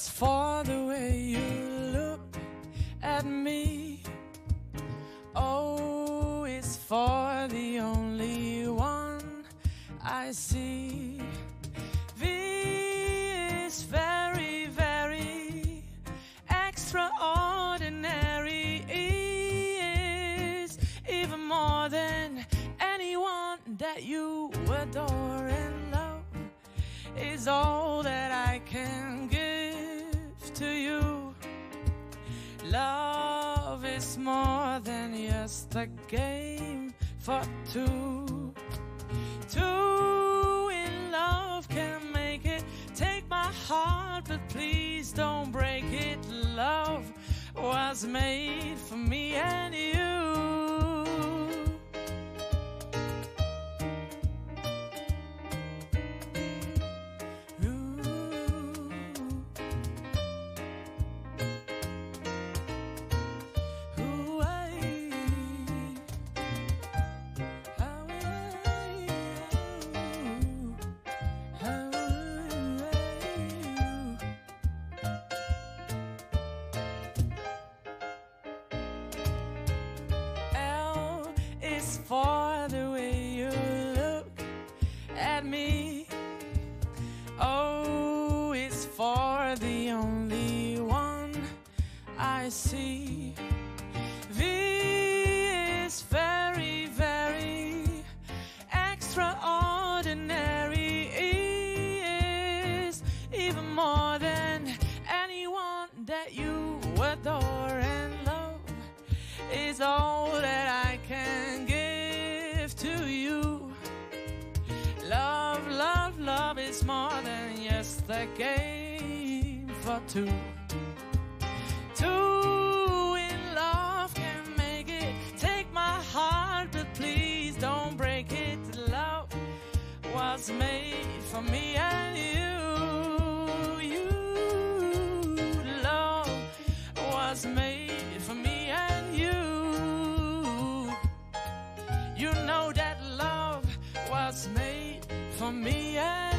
is for the way you look at me. Oh, o is for the only one I see. V is very, very extraordinary. E is even more than anyone that you adore and love is all that I can is more than just a game for two. Two in love can make it. Take my heart, but please don't break it. Love was made for me and you. Is for the way you look at me. Oh, o is for the only one I see. V is very, very extraordinary. E is even more than anyone that you adore and love is all for two. Two in love can make it. Take my heart, but please don't break it. Love was made for me and you. You, love was made for me and you. You know that love was made for me and